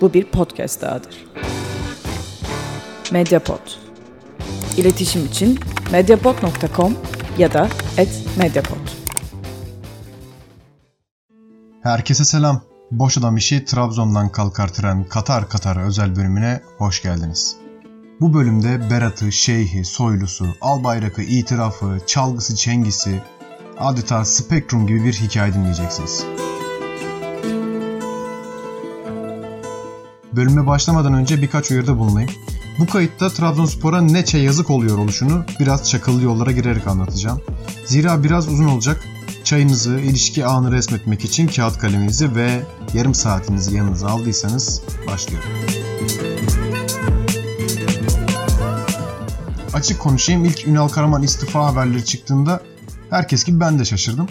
bu bir podcast dahadır. Mediapod. İletişim için mediapod.com ya da @mediapod. Herkese selam. Boş Adam İşi Trabzon'dan kalkar tren Katar Katar özel bölümüne hoş geldiniz. Bu bölümde Berat'ı, Şeyh'i, Soylusu, Albayrak'ı, itirafı, çalgısı, çengisi, adeta Spektrum gibi bir hikaye dinleyeceksiniz. Bölüme başlamadan önce birkaç uyarıda bulunayım. Bu kayıtta Trabzonspor'a neçe yazık oluyor oluşunu biraz çakıllı yollara girerek anlatacağım. Zira biraz uzun olacak. Çayınızı, ilişki anı resmetmek için kağıt kaleminizi ve yarım saatinizi yanınıza aldıysanız başlıyorum. Açık konuşayım ilk Ünal Karaman istifa haberleri çıktığında herkes gibi ben de şaşırdım.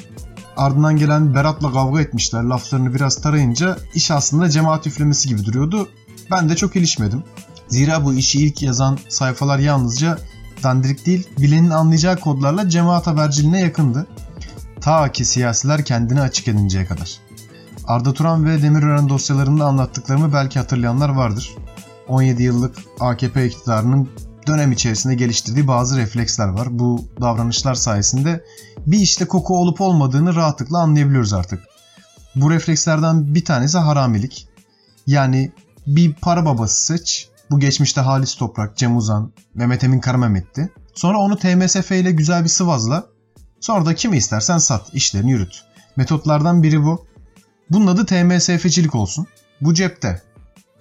Ardından gelen Berat'la kavga etmişler laflarını biraz tarayınca iş aslında cemaat üflemesi gibi duruyordu. Ben de çok ilişmedim. Zira bu işi ilk yazan sayfalar yalnızca dandirik değil, bilenin anlayacağı kodlarla cemaat haberciliğine yakındı. Ta ki siyasiler kendini açık edinceye kadar. Arda Turan ve Demirören dosyalarında anlattıklarımı belki hatırlayanlar vardır. 17 yıllık AKP iktidarının dönem içerisinde geliştirdiği bazı refleksler var. Bu davranışlar sayesinde bir işte koku olup olmadığını rahatlıkla anlayabiliyoruz artık. Bu reflekslerden bir tanesi haramilik. Yani bir para babası seç. Bu geçmişte Halis Toprak, Cem Uzan, Mehmet Emin Karamehmet'ti. Sonra onu TMSF ile güzel bir sıvazla. Sonra da kimi istersen sat, işlerini yürüt. Metotlardan biri bu. Bunun adı TMSF'cilik olsun. Bu cepte.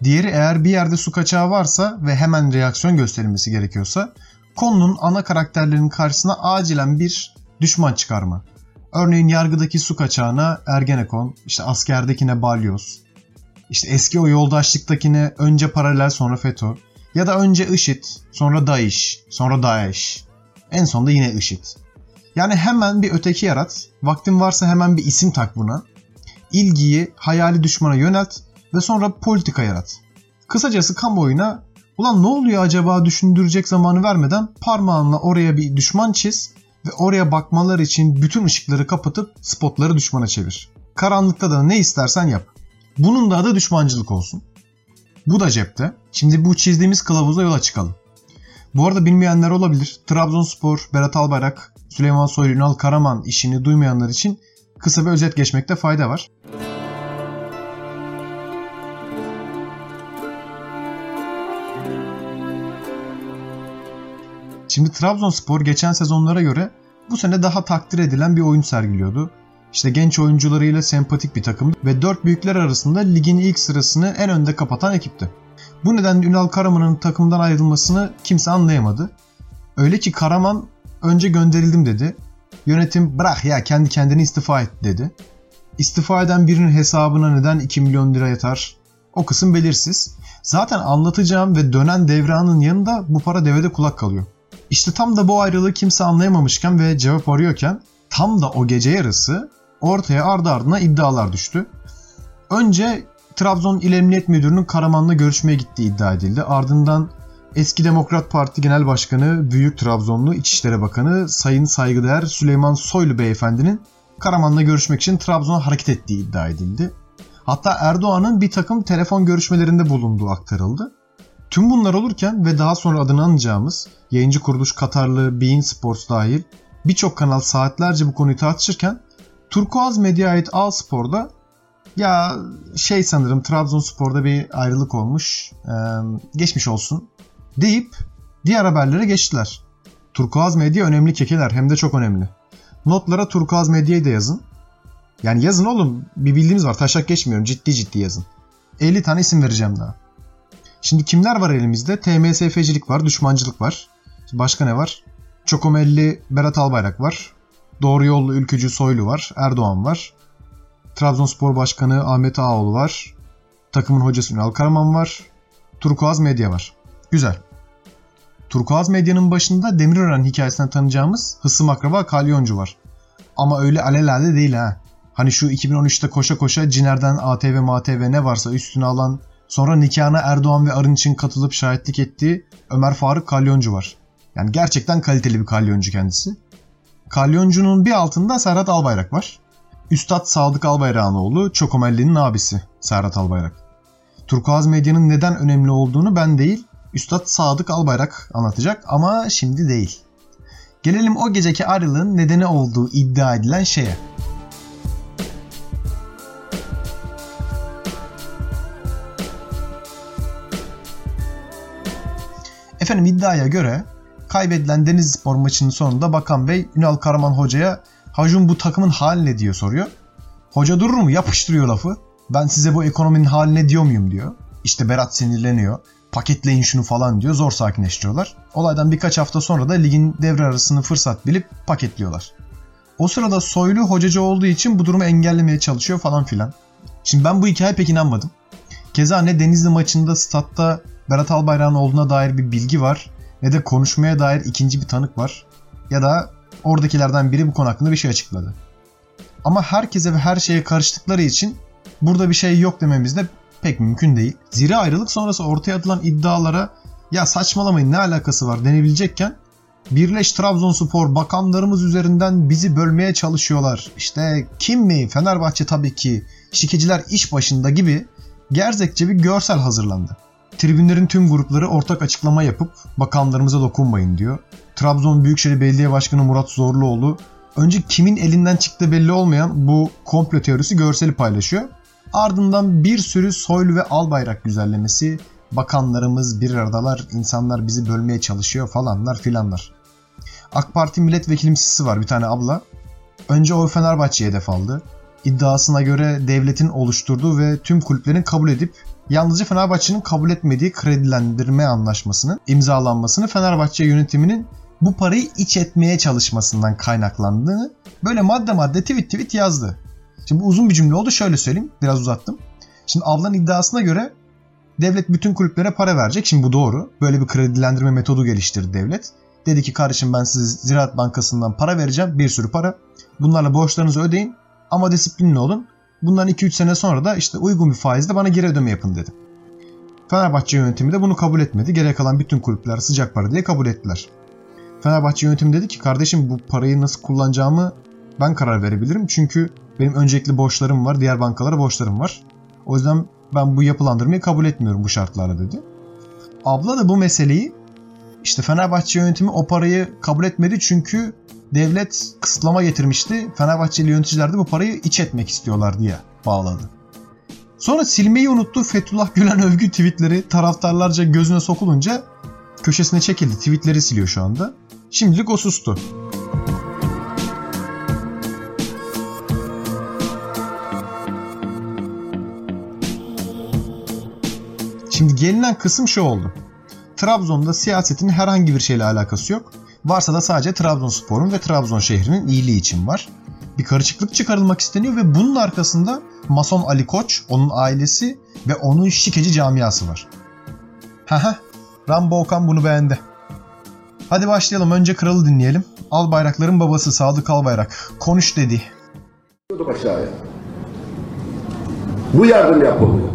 Diğeri eğer bir yerde su kaçağı varsa ve hemen reaksiyon gösterilmesi gerekiyorsa konunun ana karakterlerinin karşısına acilen bir düşman çıkarma. Örneğin yargıdaki su kaçağına Ergenekon, işte askerdekine Balyoz, işte eski o yoldaşlıktakine önce paralel sonra FETÖ ya da önce IŞİD, sonra DAEŞ, sonra DAEŞ. En sonunda yine IŞİD. Yani hemen bir öteki yarat, vaktin varsa hemen bir isim tak buna. İlgiyi hayali düşmana yönelt ve sonra politika yarat. Kısacası kamuoyuna ulan ne oluyor acaba düşündürecek zamanı vermeden parmağınla oraya bir düşman çiz ve oraya bakmalar için bütün ışıkları kapatıp spotları düşmana çevir. Karanlıkta da ne istersen yap. Bunun da adı düşmancılık olsun. Bu da cepte. Şimdi bu çizdiğimiz kılavuzla yola çıkalım. Bu arada bilmeyenler olabilir. Trabzonspor, Berat Albayrak, Süleyman Soylu, Ünal Karaman işini duymayanlar için kısa bir özet geçmekte fayda var. Şimdi Trabzonspor geçen sezonlara göre bu sene daha takdir edilen bir oyun sergiliyordu. İşte genç oyuncularıyla sempatik bir takımdı ve dört büyükler arasında ligin ilk sırasını en önde kapatan ekipti. Bu nedenle Ünal Karaman'ın takımdan ayrılmasını kimse anlayamadı. Öyle ki Karaman önce gönderildim dedi. Yönetim bırak ya kendi kendini istifa et dedi. İstifa eden birinin hesabına neden 2 milyon lira yatar? O kısım belirsiz. Zaten anlatacağım ve dönen devranın yanında bu para devede kulak kalıyor. İşte tam da bu ayrılığı kimse anlayamamışken ve cevap arıyorken tam da o gece yarısı ortaya ardı ardına iddialar düştü. Önce Trabzon İl Emniyet Müdürü'nün Karaman'la görüşmeye gittiği iddia edildi. Ardından eski Demokrat Parti Genel Başkanı, Büyük Trabzonlu İçişleri Bakanı Sayın Saygıdeğer Süleyman Soylu Beyefendinin Karaman'la görüşmek için Trabzon'a hareket ettiği iddia edildi. Hatta Erdoğan'ın bir takım telefon görüşmelerinde bulunduğu aktarıldı. Tüm bunlar olurken ve daha sonra adını anacağımız yayıncı kuruluş Katarlı Bein Sports dahil birçok kanal saatlerce bu konuyu tartışırken Turkuaz Medya ait A Spor'da ya şey sanırım Trabzonspor'da bir ayrılık olmuş ee, geçmiş olsun deyip diğer haberlere geçtiler. Turkuaz Medya önemli kekeler hem de çok önemli. Notlara Turkuaz Medya'yı da yazın. Yani yazın oğlum bir bildiğimiz var taşak geçmiyorum ciddi ciddi yazın. 50 tane isim vereceğim daha. Şimdi kimler var elimizde? TMSF'cilik var, düşmancılık var. Başka ne var? Çokomelli Berat Albayrak var. Doğru yollu ülkücü Soylu var. Erdoğan var. Trabzonspor Başkanı Ahmet Ağoğlu var. Takımın hocası Ünal Karaman var. Turkuaz Medya var. Güzel. Turkuaz Medya'nın başında Demirören hikayesinden tanıyacağımız hısım akraba Kalyoncu var. Ama öyle alelade değil ha. Hani şu 2013'te koşa koşa Ciner'den ATV MATV ne varsa üstüne alan sonra nikahına Erdoğan ve Arın için katılıp şahitlik ettiği Ömer Faruk Kalyoncu var. Yani gerçekten kaliteli bir kalyoncu kendisi. Kalyoncu'nun bir altında Serhat Albayrak var. Üstad Sadık Albayrak'ın oğlu Çokomelli'nin abisi Serhat Albayrak. Turkuaz medyanın neden önemli olduğunu ben değil, Üstad Sadık Albayrak anlatacak ama şimdi değil. Gelelim o geceki ayrılığın nedeni olduğu iddia edilen şeye. Efendim iddiaya göre kaybedilen Denizlispor maçının sonunda Bakan Bey Ünal Karaman hocaya Hacun bu takımın hali ne diyor soruyor. Hoca durur mu? Yapıştırıyor lafı. Ben size bu ekonominin haline diyor muyum diyor. İşte Berat sinirleniyor. Paketleyin şunu falan diyor. Zor sakinleştiriyorlar. Olaydan birkaç hafta sonra da ligin devre arasını fırsat bilip paketliyorlar. O sırada Soylu hocacı olduğu için bu durumu engellemeye çalışıyor falan filan. Şimdi ben bu hikayeye pek inanmadım. Keza ne Denizli maçında statta Berat Albayrak'ın olduğuna dair bir bilgi var ne de konuşmaya dair ikinci bir tanık var. Ya da oradakilerden biri bu konu hakkında bir şey açıkladı. Ama herkese ve her şeye karıştıkları için burada bir şey yok dememiz de pek mümkün değil. Zira ayrılık sonrası ortaya atılan iddialara ya saçmalamayın ne alakası var denebilecekken Birleş Trabzonspor bakanlarımız üzerinden bizi bölmeye çalışıyorlar. İşte kim mi? Fenerbahçe tabii ki. Şikeciler iş başında gibi gerzekçe bir görsel hazırlandı. Tribünlerin tüm grupları ortak açıklama yapıp bakanlarımıza dokunmayın diyor. Trabzon Büyükşehir Belediye Başkanı Murat Zorluoğlu önce kimin elinden çıktı belli olmayan bu komplo teorisi görseli paylaşıyor. Ardından bir sürü soylu ve albayrak güzellemesi, bakanlarımız bir aradalar, insanlar bizi bölmeye çalışıyor falanlar filanlar. AK Parti milletvekilimsisi var bir tane abla. Önce o Fenerbahçe'ye hedef aldı. İddiasına göre devletin oluşturduğu ve tüm kulüplerin kabul edip yalnızca Fenerbahçe'nin kabul etmediği kredilendirme anlaşmasının imzalanmasını Fenerbahçe yönetiminin bu parayı iç etmeye çalışmasından kaynaklandığını böyle madde madde tweet tweet yazdı. Şimdi bu uzun bir cümle oldu şöyle söyleyeyim biraz uzattım. Şimdi ablanın iddiasına göre devlet bütün kulüplere para verecek. Şimdi bu doğru. Böyle bir kredilendirme metodu geliştirdi devlet. Dedi ki kardeşim ben size Ziraat Bankası'ndan para vereceğim. Bir sürü para. Bunlarla borçlarınızı ödeyin. Ama disiplinli olun. Bundan 2-3 sene sonra da işte uygun bir faizle bana geri ödeme yapın dedi. Fenerbahçe yönetimi de bunu kabul etmedi. Gerek kalan bütün kulüpler sıcak para diye kabul ettiler. Fenerbahçe yönetimi dedi ki kardeşim bu parayı nasıl kullanacağımı ben karar verebilirim. Çünkü benim öncelikli borçlarım var. Diğer bankalara borçlarım var. O yüzden ben bu yapılandırmayı kabul etmiyorum bu şartlarla dedi. Abla da bu meseleyi işte Fenerbahçe yönetimi o parayı kabul etmedi çünkü devlet kısıtlama getirmişti. Fenerbahçeli yöneticiler de bu parayı iç etmek istiyorlar diye bağladı. Sonra silmeyi unuttu Fethullah Gülen övgü tweetleri taraftarlarca gözüne sokulunca köşesine çekildi. Tweetleri siliyor şu anda. Şimdilik o sustu. Şimdi gelinen kısım şu oldu. Trabzon'da siyasetin herhangi bir şeyle alakası yok. Varsa da sadece Trabzonspor'un ve Trabzon şehrinin iyiliği için var. Bir karışıklık çıkarılmak isteniyor ve bunun arkasında Mason Ali Koç, onun ailesi ve onun şikeci camiası var. Haha, Rambo Okan bunu beğendi. Hadi başlayalım. Önce kralı dinleyelim. Al bayrakların babası Sadık Albayrak. Konuş dedi. aşağıya. Bu yardım yapılıyor.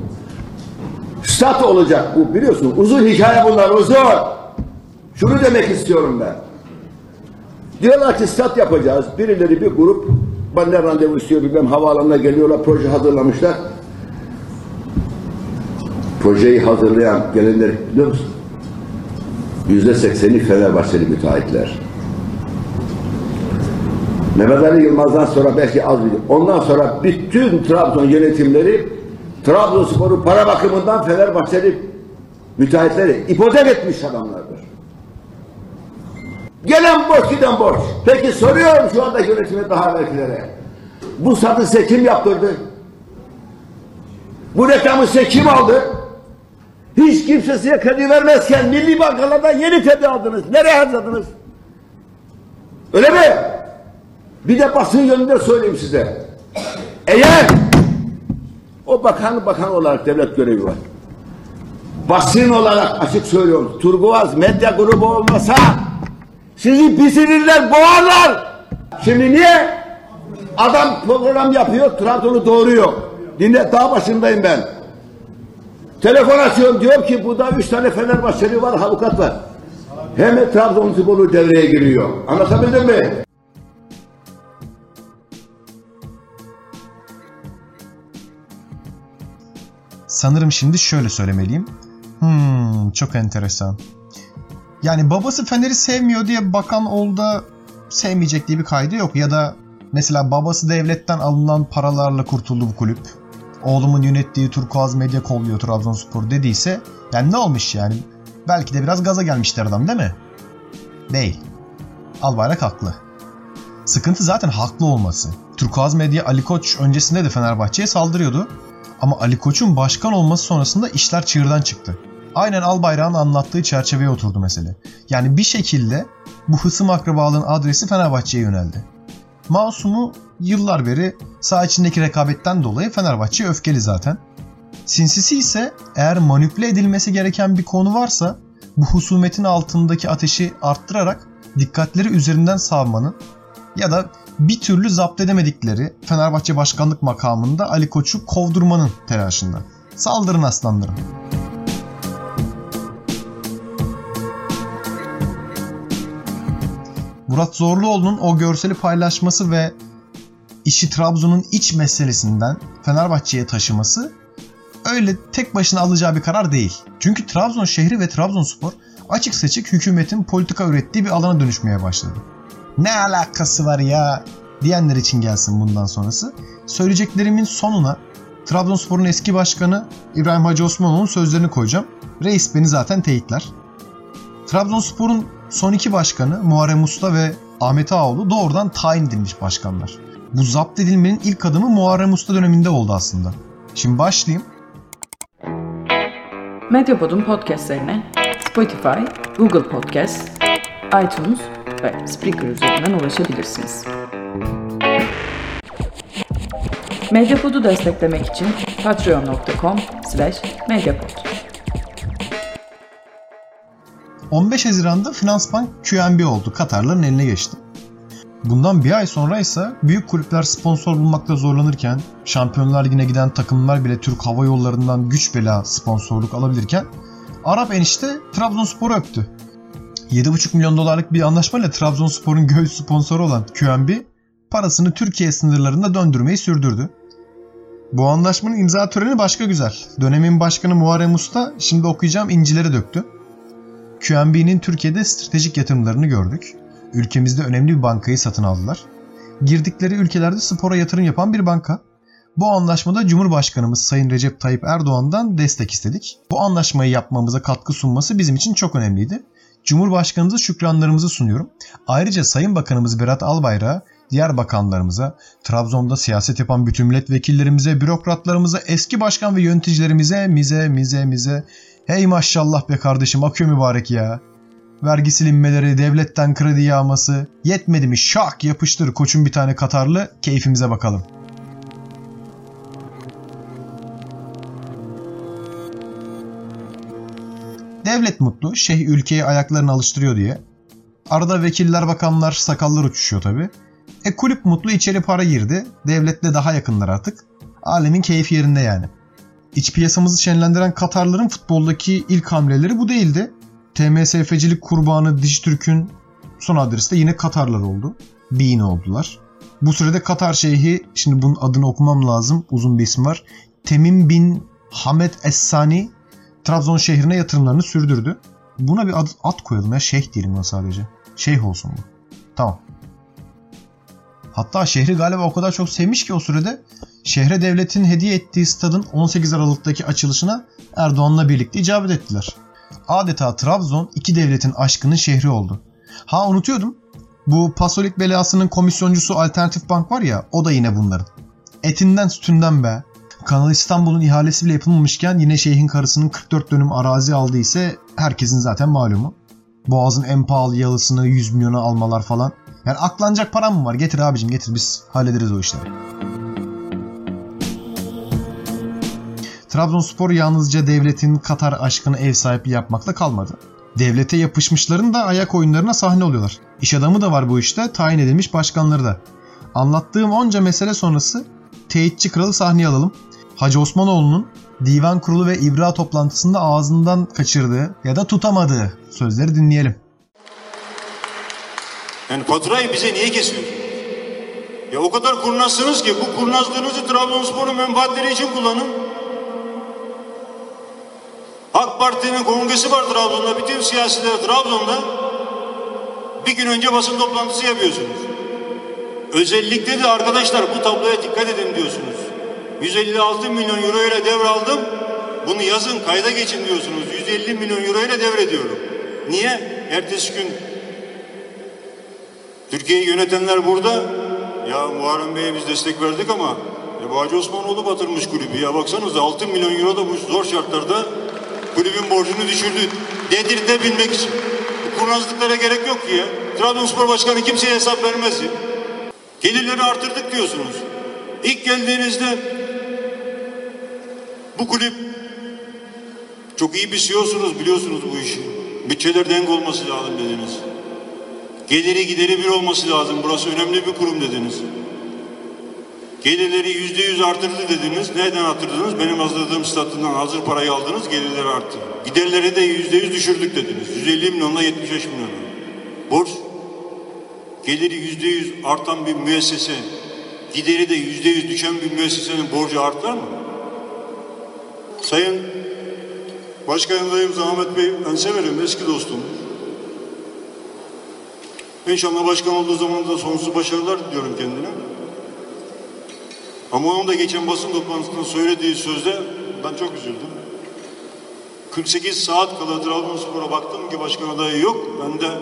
Stat olacak bu biliyorsun. Uzun hikaye bunlar uzun. Şunu demek istiyorum ben. Diyorlar ki stat yapacağız. Birileri bir grup benden randevu istiyor bilmem havaalanına geliyorlar proje hazırlamışlar. Projeyi hazırlayan gelenler biliyor musun? Yüzde sekseni Fenerbahçeli müteahhitler. Mehmet Ali Yılmaz'dan sonra belki az bir Ondan sonra bütün Trabzon yönetimleri Trabzonspor'u para bakımından Fenerbahçeli müteahhitleri ipotek etmiş adamlardır. Gelen borç giden borç. Peki soruyorum şu anda yönetime daha evvelkilere. Bu satı size kim yaptırdı? Bu reklamı size kim aldı? Hiç kimse size kredi vermezken milli bankalardan yeni kredi aldınız. Nereye harcadınız? Öyle mi? Bir de basın yönünde söyleyeyim size. Eğer o bakan bakan olarak devlet görevi var. Basın olarak açık söylüyorum. Turguaz medya grubu olmasa sizi pisirirler, boğarlar. Şimdi niye? Adam program yapıyor, Trabzon'u doğuruyor. Dinle, daha başındayım ben. Telefon açıyorum, diyor ki burada üç tane Fenerbahçeli var, avukat var. Hemen Trabzonspor'u devreye giriyor. Anlatabildim mi? Sanırım şimdi şöyle söylemeliyim. Hmm, çok enteresan. Yani babası Fener'i sevmiyor diye bakan olda sevmeyecek diye bir kaydı yok. Ya da mesela babası devletten alınan paralarla kurtuldu bu kulüp. Oğlumun yönettiği Turkuaz Medya kolluyor Trabzonspor dediyse yani ne olmuş yani? Belki de biraz gaza gelmişler adam değil mi? Değil. Albayrak haklı. Sıkıntı zaten haklı olması. Turkuaz Medya Ali Koç öncesinde de Fenerbahçe'ye saldırıyordu. Ama Ali Koç'un başkan olması sonrasında işler çığırdan çıktı. Aynen Albayrak'ın anlattığı çerçeveye oturdu mesele. Yani bir şekilde bu hısım akrabalığın adresi Fenerbahçe'ye yöneldi. Masum'u yıllar beri saha içindeki rekabetten dolayı Fenerbahçe öfkeli zaten. Sinsisi ise eğer manipüle edilmesi gereken bir konu varsa bu husumetin altındaki ateşi arttırarak dikkatleri üzerinden savmanın ya da bir türlü zapt edemedikleri Fenerbahçe başkanlık makamında Ali Koç'u kovdurmanın telaşında. Saldırın aslanlarım. Murat Zorluoğlu'nun o görseli paylaşması ve işi Trabzon'un iç meselesinden Fenerbahçe'ye taşıması öyle tek başına alacağı bir karar değil. Çünkü Trabzon şehri ve Trabzonspor açık seçik hükümetin politika ürettiği bir alana dönüşmeye başladı. Ne alakası var ya diyenler için gelsin bundan sonrası. Söyleyeceklerimin sonuna Trabzonspor'un eski başkanı İbrahim Hacı Osmanoğlu'nun sözlerini koyacağım. Reis beni zaten teyitler. Trabzonspor'un son iki başkanı Muharrem Usta ve Ahmet Ağoğlu doğrudan tayin edilmiş başkanlar. Bu zapt edilmenin ilk adımı Muharrem Usta döneminde oldu aslında. Şimdi başlayayım. Medyapod'un podcastlerine Spotify, Google Podcast, iTunes ve Spreaker üzerinden ulaşabilirsiniz. Medyapod'u desteklemek için patreon.com slash medyapod. 15 Haziran'da Finansbank QNB oldu. Katarların eline geçti. Bundan bir ay sonra ise büyük kulüpler sponsor bulmakta zorlanırken, Şampiyonlar Ligi'ne giden takımlar bile Türk Hava Yolları'ndan güç bela sponsorluk alabilirken, Arap enişte Trabzonspor'u öptü. 7,5 milyon dolarlık bir anlaşmayla Trabzonspor'un göğüs sponsoru olan QNB, parasını Türkiye sınırlarında döndürmeyi sürdürdü. Bu anlaşmanın imza töreni başka güzel. Dönemin başkanı Muharrem Usta şimdi okuyacağım incileri döktü. QNB'nin Türkiye'de stratejik yatırımlarını gördük. Ülkemizde önemli bir bankayı satın aldılar. Girdikleri ülkelerde spora yatırım yapan bir banka. Bu anlaşmada Cumhurbaşkanımız Sayın Recep Tayyip Erdoğan'dan destek istedik. Bu anlaşmayı yapmamıza katkı sunması bizim için çok önemliydi. Cumhurbaşkanımıza şükranlarımızı sunuyorum. Ayrıca Sayın Bakanımız Berat Albayrak'a, diğer bakanlarımıza, Trabzon'da siyaset yapan bütün milletvekillerimize, bürokratlarımıza, eski başkan ve yöneticilerimize, mize, mize, mize. Hey maşallah be kardeşim akıyor mübarek ya. Vergi silinmeleri, devletten kredi yağması. Yetmedi mi şak yapıştır koçun bir tane Katarlı keyfimize bakalım. Devlet mutlu, şeyh ülkeyi ayaklarını alıştırıyor diye. Arada vekiller, bakanlar, sakallar uçuşuyor tabi. E kulüp mutlu içeri para girdi. Devletle daha yakınlar artık. Alemin keyfi yerinde yani. İç piyasamızı şenlendiren Katarların futboldaki ilk hamleleri bu değildi. TMSF'cilik kurbanı Dijitürk'ün son adresi de yine Katarlar oldu. Bean oldular. Bu sürede Katar Şeyhi, şimdi bunun adını okumam lazım, uzun bir isim var. Temim bin Hamed Essani Trabzon şehrine yatırımlarını sürdürdü. Buna bir ad, ad koyalım ya, şeyh diyelim buna sadece. Şeyh olsun bu. Tamam. Hatta şehri galiba o kadar çok sevmiş ki o sürede şehre devletin hediye ettiği stadın 18 Aralık'taki açılışına Erdoğan'la birlikte icabet ettiler. Adeta Trabzon iki devletin aşkının şehri oldu. Ha unutuyordum. Bu Pasolik belasının komisyoncusu Alternatif Bank var ya o da yine bunların. Etinden sütünden be. Kanal İstanbul'un ihalesi bile yapılmamışken yine şeyhin karısının 44 dönüm arazi aldığı ise herkesin zaten malumu. Boğaz'ın en pahalı yalısını 100 milyona almalar falan. Yani aklanacak param mı var? Getir abicim getir biz hallederiz o işleri. Trabzonspor yalnızca devletin Katar aşkını ev sahipliği yapmakla kalmadı. Devlete yapışmışların da ayak oyunlarına sahne oluyorlar. İş adamı da var bu işte, tayin edilmiş başkanları da. Anlattığım onca mesele sonrası teyitçi kralı sahneye alalım. Hacı Osmanoğlu'nun divan kurulu ve ibra toplantısında ağzından kaçırdığı ya da tutamadığı sözleri dinleyelim. Yani faturayı bize niye kesiyorsun? Ya o kadar kurnazsınız ki bu kurnazlığınızı Trabzonspor'un menfaatleri için kullanın. AK Parti'nin kongresi var Trabzon'da. Bütün siyasiler Trabzon'da. Bir gün önce basın toplantısı yapıyorsunuz. Özellikle de arkadaşlar bu tabloya dikkat edin diyorsunuz. 156 milyon euro ile devraldım. Bunu yazın kayda geçin diyorsunuz. 150 milyon euro ile devrediyorum. Niye? Ertesi gün Türkiye'yi yönetenler burada. Ya Muharrem Bey'e biz destek verdik ama e, bu Hacı Osmanoğlu batırmış kulübü. Ya baksanıza 6 milyon euro da bu zor şartlarda kulübün borcunu düşürdü. Dedirtebilmek için. Bu kurnazlıklara gerek yok ki ya. Trabzonspor Başkanı kimseye hesap vermez ya. Gelirleri artırdık diyorsunuz. İlk geldiğinizde bu kulüp çok iyi bir CEO'sunuz biliyorsunuz bu işi. Bütçeler denk olması lazım dediniz. Geliri gideri bir olması lazım. Burası önemli bir kurum dediniz. Gelirleri yüzde yüz artırdı dediniz. Nereden artırdınız? Benim hazırladığım statüden hazır parayı aldınız, gelirleri arttı. Giderleri de yüzde yüz düşürdük dediniz. 150 milyonla 75 milyon. Borç, geliri yüzde yüz artan bir müessese, gideri de yüzde yüz düşen bir müessesenin borcu artar mı? Sayın Başkan adayım Ahmet Bey, ben severim, eski dostum. İnşallah başkan olduğu zaman da sonsuz başarılar diliyorum kendine. Ama onun da geçen basın toplantısında söylediği sözde ben çok üzüldüm. 48 saat kala Trabzonspor'a baktım ki başkan adayı yok. Ben de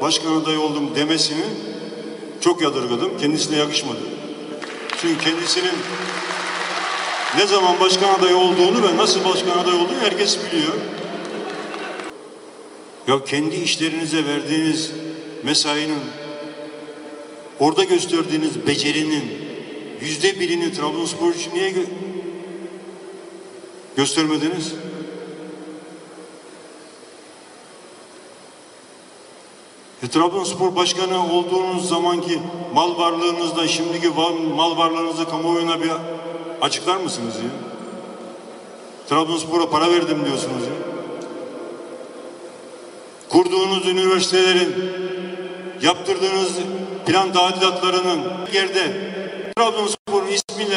başkan adayı oldum demesini çok yadırgadım. Kendisine yakışmadı. Çünkü kendisinin ne zaman başkan adayı olduğunu ve nasıl başkan adayı olduğunu herkes biliyor. Ya kendi işlerinize verdiğiniz mesainin, orada gösterdiğiniz becerinin yüzde birini Trabzonspor için niye gö göstermediniz? E, Trabzonspor Başkanı olduğunuz zamanki mal varlığınızda şimdiki mal varlığınızı kamuoyuna bir açıklar mısınız ya? Trabzonspor'a para verdim diyorsunuz ya. Kurduğunuz üniversitelerin, yaptırdığınız plan tadilatlarının yerde Trabzonspor ismiyle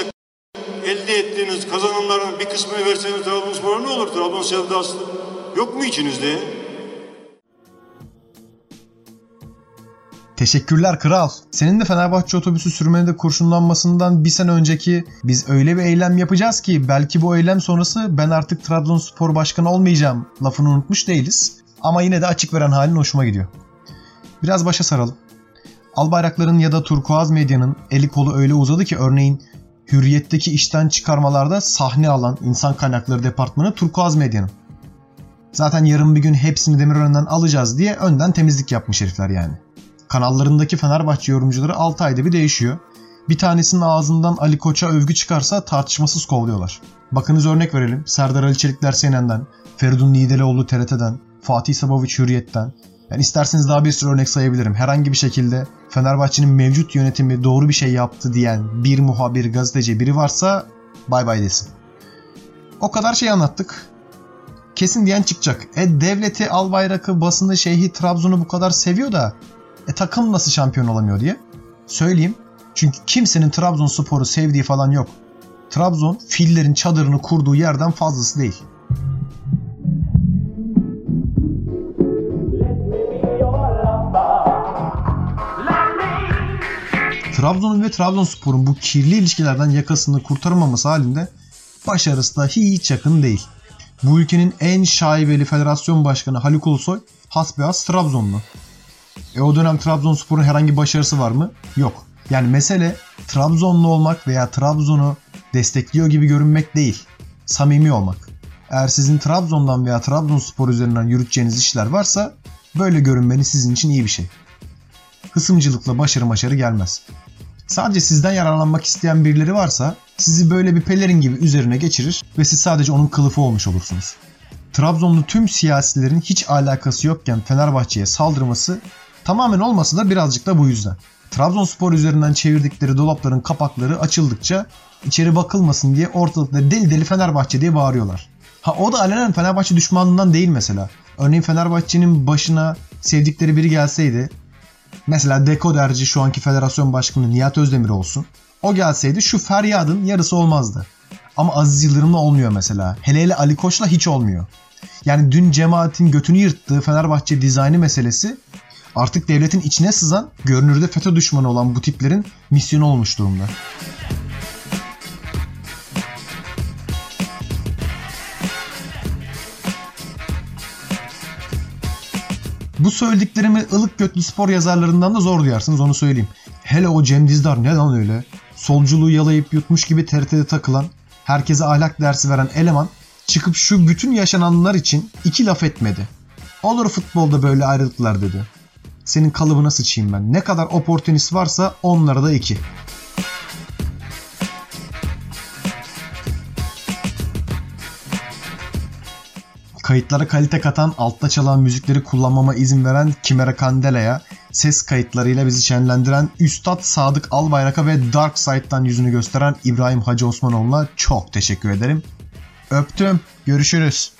elde ettiğiniz kazanımların bir kısmını verseniz Trabzonspor'a ne olur? Trabzon sevdası yok mu içinizde? Teşekkürler kral. Senin de Fenerbahçe otobüsü sürmede kurşunlanmasından bir sene önceki biz öyle bir eylem yapacağız ki belki bu eylem sonrası ben artık Trabzonspor başkanı olmayacağım lafını unutmuş değiliz. Ama yine de açık veren halin hoşuma gidiyor. Biraz başa saralım. Albayrakların ya da turkuaz medyanın eli kolu öyle uzadı ki örneğin Hürriyet'teki işten çıkarmalarda sahne alan insan kaynakları departmanı turkuaz medyanın. Zaten yarın bir gün hepsini Demirören'den alacağız diye önden temizlik yapmış herifler yani. Kanallarındaki Fenerbahçe yorumcuları 6 ayda bir değişiyor. Bir tanesinin ağzından Ali Koç'a övgü çıkarsa tartışmasız kovluyorlar. Bakınız örnek verelim. Serdar Ali Çelikler CNN'den, Feridun Nidelioğlu TRT'den, Fatih Saboviç Hürriyet'ten. Yani isterseniz daha bir sürü örnek sayabilirim. Herhangi bir şekilde Fenerbahçe'nin mevcut yönetimi doğru bir şey yaptı diyen bir muhabir, gazeteci biri varsa bay bay desin. O kadar şey anlattık. Kesin diyen çıkacak. E devleti, Albayrak'ı, basını, şeyhi, Trabzon'u bu kadar seviyor da e takım nasıl şampiyon olamıyor diye. Söyleyeyim. Çünkü kimsenin Trabzonspor'u sevdiği falan yok. Trabzon fillerin çadırını kurduğu yerden fazlası değil. Trabzon'un ve Trabzonspor'un bu kirli ilişkilerden yakasını kurtaramaması halinde başarısı da hiç yakın değil. Bu ülkenin en şaibeli federasyon başkanı Haluk Ulusoy hasbihas Trabzonlu. E o dönem Trabzonspor'un herhangi başarısı var mı? Yok. Yani mesele Trabzonlu olmak veya Trabzon'u destekliyor gibi görünmek değil. Samimi olmak. Eğer sizin Trabzon'dan veya Trabzonspor üzerinden yürüteceğiniz işler varsa böyle görünmeniz sizin için iyi bir şey. Hısımcılıkla başarı başarı gelmez. Sadece sizden yararlanmak isteyen birileri varsa sizi böyle bir pelerin gibi üzerine geçirir ve siz sadece onun kılıfı olmuş olursunuz. Trabzonlu tüm siyasilerin hiç alakası yokken Fenerbahçe'ye saldırması tamamen olmasa da birazcık da bu yüzden. Trabzonspor üzerinden çevirdikleri dolapların kapakları açıldıkça içeri bakılmasın diye ortalıkta deli deli Fenerbahçe diye bağırıyorlar. Ha o da alenen Fenerbahçe düşmanlığından değil mesela. Örneğin Fenerbahçe'nin başına sevdikleri biri gelseydi mesela dekoderci şu anki federasyon başkanı Nihat Özdemir olsun. O gelseydi şu feryadın yarısı olmazdı. Ama Aziz Yıldırım'la olmuyor mesela. Hele hele Ali Koç'la hiç olmuyor. Yani dün cemaatin götünü yırttığı Fenerbahçe dizaynı meselesi artık devletin içine sızan, görünürde FETÖ düşmanı olan bu tiplerin misyonu olmuş durumda. Bu söylediklerimi ılık götlü spor yazarlarından da zor duyarsınız onu söyleyeyim. Hele o Cem Dizdar ne lan öyle? Solculuğu yalayıp yutmuş gibi TRT'de takılan, herkese ahlak dersi veren eleman çıkıp şu bütün yaşananlar için iki laf etmedi. Olur futbolda böyle ayrılıklar dedi. Senin kalıbına sıçayım ben. Ne kadar oportunist varsa onlara da iki. Kayıtlara kalite katan, altta çalan müzikleri kullanmama izin veren Kimera Candela'ya, ses kayıtlarıyla bizi şenlendiren Üstad Sadık Albayrak'a ve Dark Side'dan yüzünü gösteren İbrahim Hacı Osmanoğlu'na çok teşekkür ederim. Öptüm. Görüşürüz.